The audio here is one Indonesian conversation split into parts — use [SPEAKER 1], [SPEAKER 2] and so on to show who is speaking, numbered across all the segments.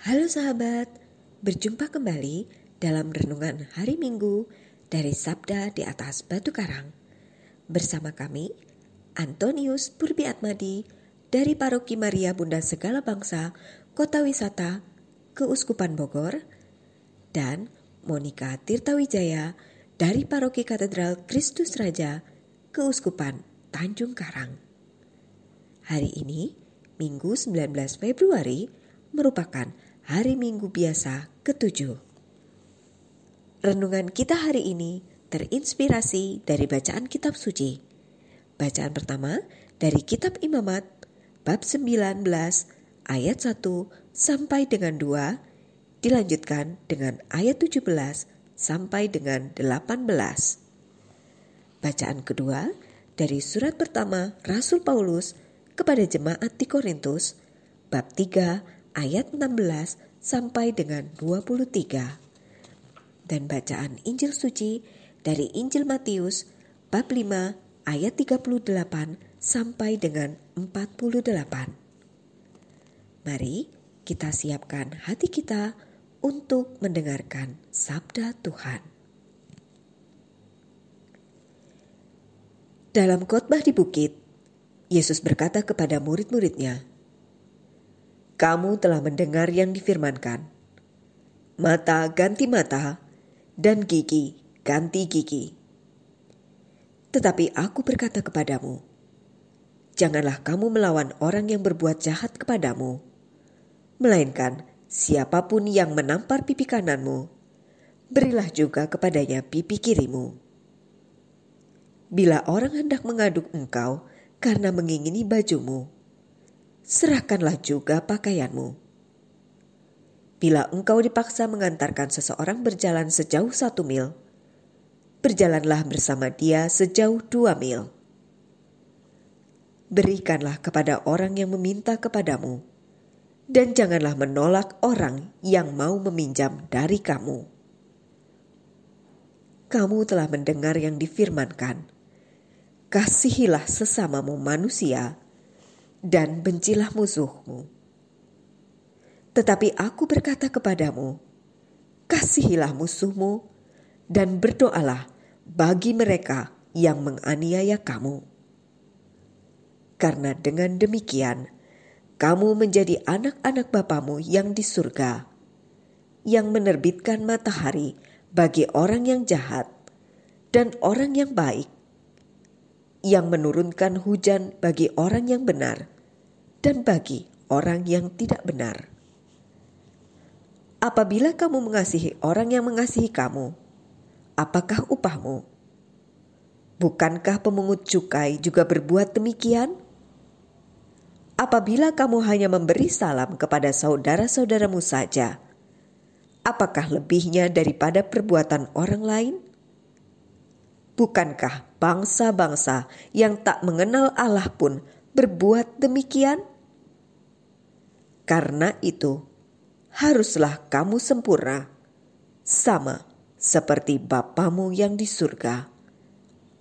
[SPEAKER 1] Halo sahabat, berjumpa kembali dalam renungan hari Minggu dari Sabda di atas Batu Karang. Bersama kami, Antonius Purbi Atmadi dari Paroki Maria Bunda Segala Bangsa, Kota Wisata, Keuskupan Bogor, dan Monika Tirtawijaya dari Paroki Katedral Kristus Raja, Keuskupan Tanjung Karang. Hari ini, Minggu 19 Februari, merupakan hari Minggu biasa ketujuh. Renungan kita hari ini terinspirasi dari bacaan kitab suci. Bacaan pertama dari kitab Imamat bab 19 ayat 1 sampai dengan 2 dilanjutkan dengan ayat 17 sampai dengan 18. Bacaan kedua dari surat pertama Rasul Paulus kepada jemaat di Korintus bab 3 ayat 16 sampai dengan 23. Dan bacaan Injil suci dari Injil Matius bab 5 ayat 38 sampai dengan 48. Mari kita siapkan hati kita untuk mendengarkan sabda Tuhan. Dalam khotbah di bukit, Yesus berkata kepada murid-muridnya, kamu telah mendengar yang difirmankan. Mata ganti mata, dan gigi ganti gigi. Tetapi aku berkata kepadamu, janganlah kamu melawan orang yang berbuat jahat kepadamu, melainkan siapa pun yang menampar pipi kananmu, berilah juga kepadanya pipi kirimu. Bila orang hendak mengaduk engkau karena mengingini bajumu, serahkanlah juga pakaianmu. Bila engkau dipaksa mengantarkan seseorang berjalan sejauh satu mil, berjalanlah bersama dia sejauh dua mil. Berikanlah kepada orang yang meminta kepadamu, dan janganlah menolak orang yang mau meminjam dari kamu. Kamu telah mendengar yang difirmankan, kasihilah sesamamu manusia dan bencilah musuhmu. Tetapi aku berkata kepadamu, kasihilah musuhmu dan berdoalah bagi mereka yang menganiaya kamu. Karena dengan demikian, kamu menjadi anak-anak Bapamu yang di surga, yang menerbitkan matahari bagi orang yang jahat dan orang yang baik, yang menurunkan hujan bagi orang yang benar dan bagi orang yang tidak benar. Apabila kamu mengasihi orang yang mengasihi kamu, apakah upahmu? Bukankah pemungut cukai juga berbuat demikian? Apabila kamu hanya memberi salam kepada saudara-saudaramu saja, apakah lebihnya daripada perbuatan orang lain? Bukankah bangsa-bangsa yang tak mengenal Allah pun berbuat demikian? Karena itu, haruslah kamu sempurna, sama seperti Bapamu yang di surga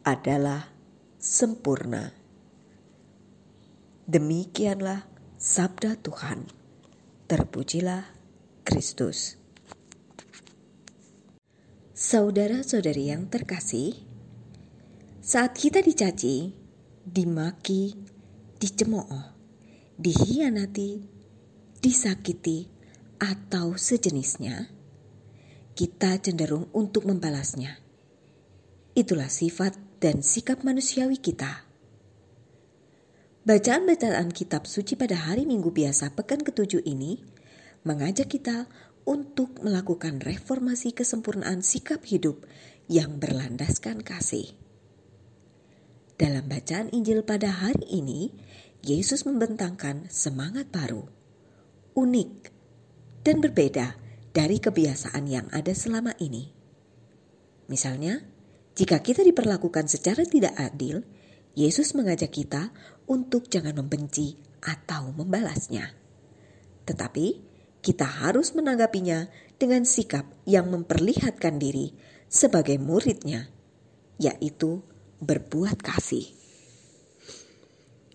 [SPEAKER 1] adalah sempurna. Demikianlah sabda Tuhan. Terpujilah Kristus. Saudara-saudari yang terkasih, saat kita dicaci, dimaki, dicemooh, dihianati, disakiti, atau sejenisnya, kita cenderung untuk membalasnya. Itulah sifat dan sikap manusiawi kita. Bacaan-bacaan kitab suci pada hari Minggu biasa pekan ketujuh ini mengajak kita untuk melakukan reformasi kesempurnaan sikap hidup yang berlandaskan kasih. Dalam bacaan Injil pada hari ini, Yesus membentangkan semangat baru, unik, dan berbeda dari kebiasaan yang ada selama ini. Misalnya, jika kita diperlakukan secara tidak adil, Yesus mengajak kita untuk jangan membenci atau membalasnya. Tetapi, kita harus menanggapinya dengan sikap yang memperlihatkan diri sebagai muridnya, yaitu berbuat kasih.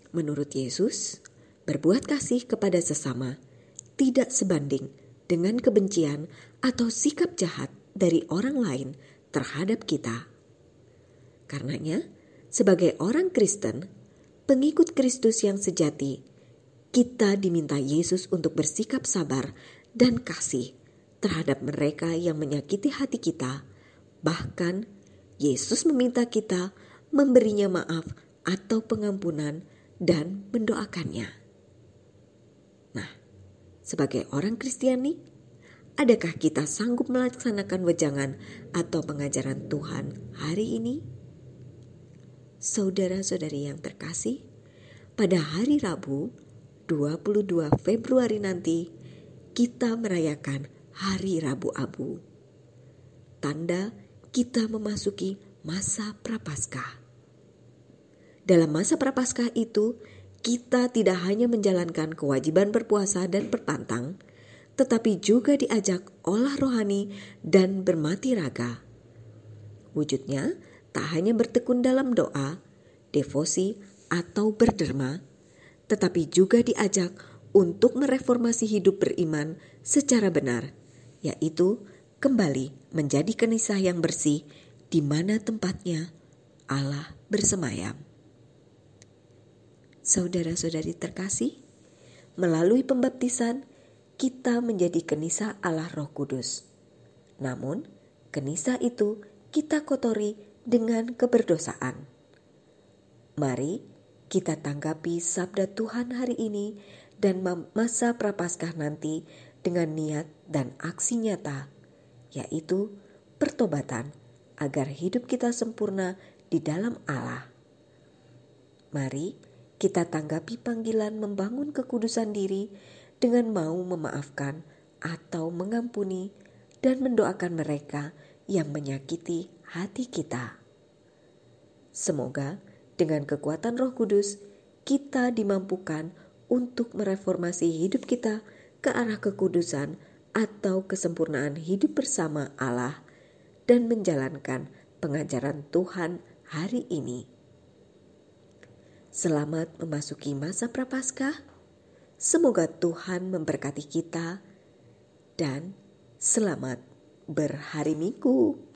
[SPEAKER 1] Menurut Yesus, berbuat kasih kepada sesama tidak sebanding dengan kebencian atau sikap jahat dari orang lain terhadap kita. Karenanya, sebagai orang Kristen, pengikut Kristus yang sejati, kita diminta Yesus untuk bersikap sabar dan kasih terhadap mereka yang menyakiti hati kita. Bahkan, Yesus meminta kita memberinya maaf atau pengampunan dan mendoakannya. Nah, sebagai orang Kristiani, adakah kita sanggup melaksanakan wejangan atau pengajaran Tuhan hari ini? Saudara-saudari yang terkasih, pada hari Rabu 22 Februari nanti kita merayakan Hari Rabu Abu. Tanda kita memasuki masa prapaskah. Dalam masa prapaskah itu, kita tidak hanya menjalankan kewajiban berpuasa dan berpantang, tetapi juga diajak olah rohani dan bermati raga. Wujudnya tak hanya bertekun dalam doa, devosi, atau berderma, tetapi juga diajak untuk mereformasi hidup beriman secara benar, yaitu kembali menjadi kenisah yang bersih di mana tempatnya Allah bersemayam. Saudara-saudari terkasih, melalui pembaptisan kita menjadi kenisa Allah Roh Kudus. Namun, kenisa itu kita kotori dengan keberdosaan. Mari kita tanggapi sabda Tuhan hari ini dan masa prapaskah nanti dengan niat dan aksi nyata, yaitu pertobatan agar hidup kita sempurna di dalam Allah. Mari kita tanggapi panggilan membangun kekudusan diri dengan mau memaafkan atau mengampuni dan mendoakan mereka yang menyakiti hati kita. Semoga dengan kekuatan Roh Kudus kita dimampukan untuk mereformasi hidup kita ke arah kekudusan atau kesempurnaan hidup bersama Allah dan menjalankan pengajaran Tuhan hari ini. Selamat memasuki masa prapaskah. Semoga Tuhan memberkati kita dan selamat berhari Minggu.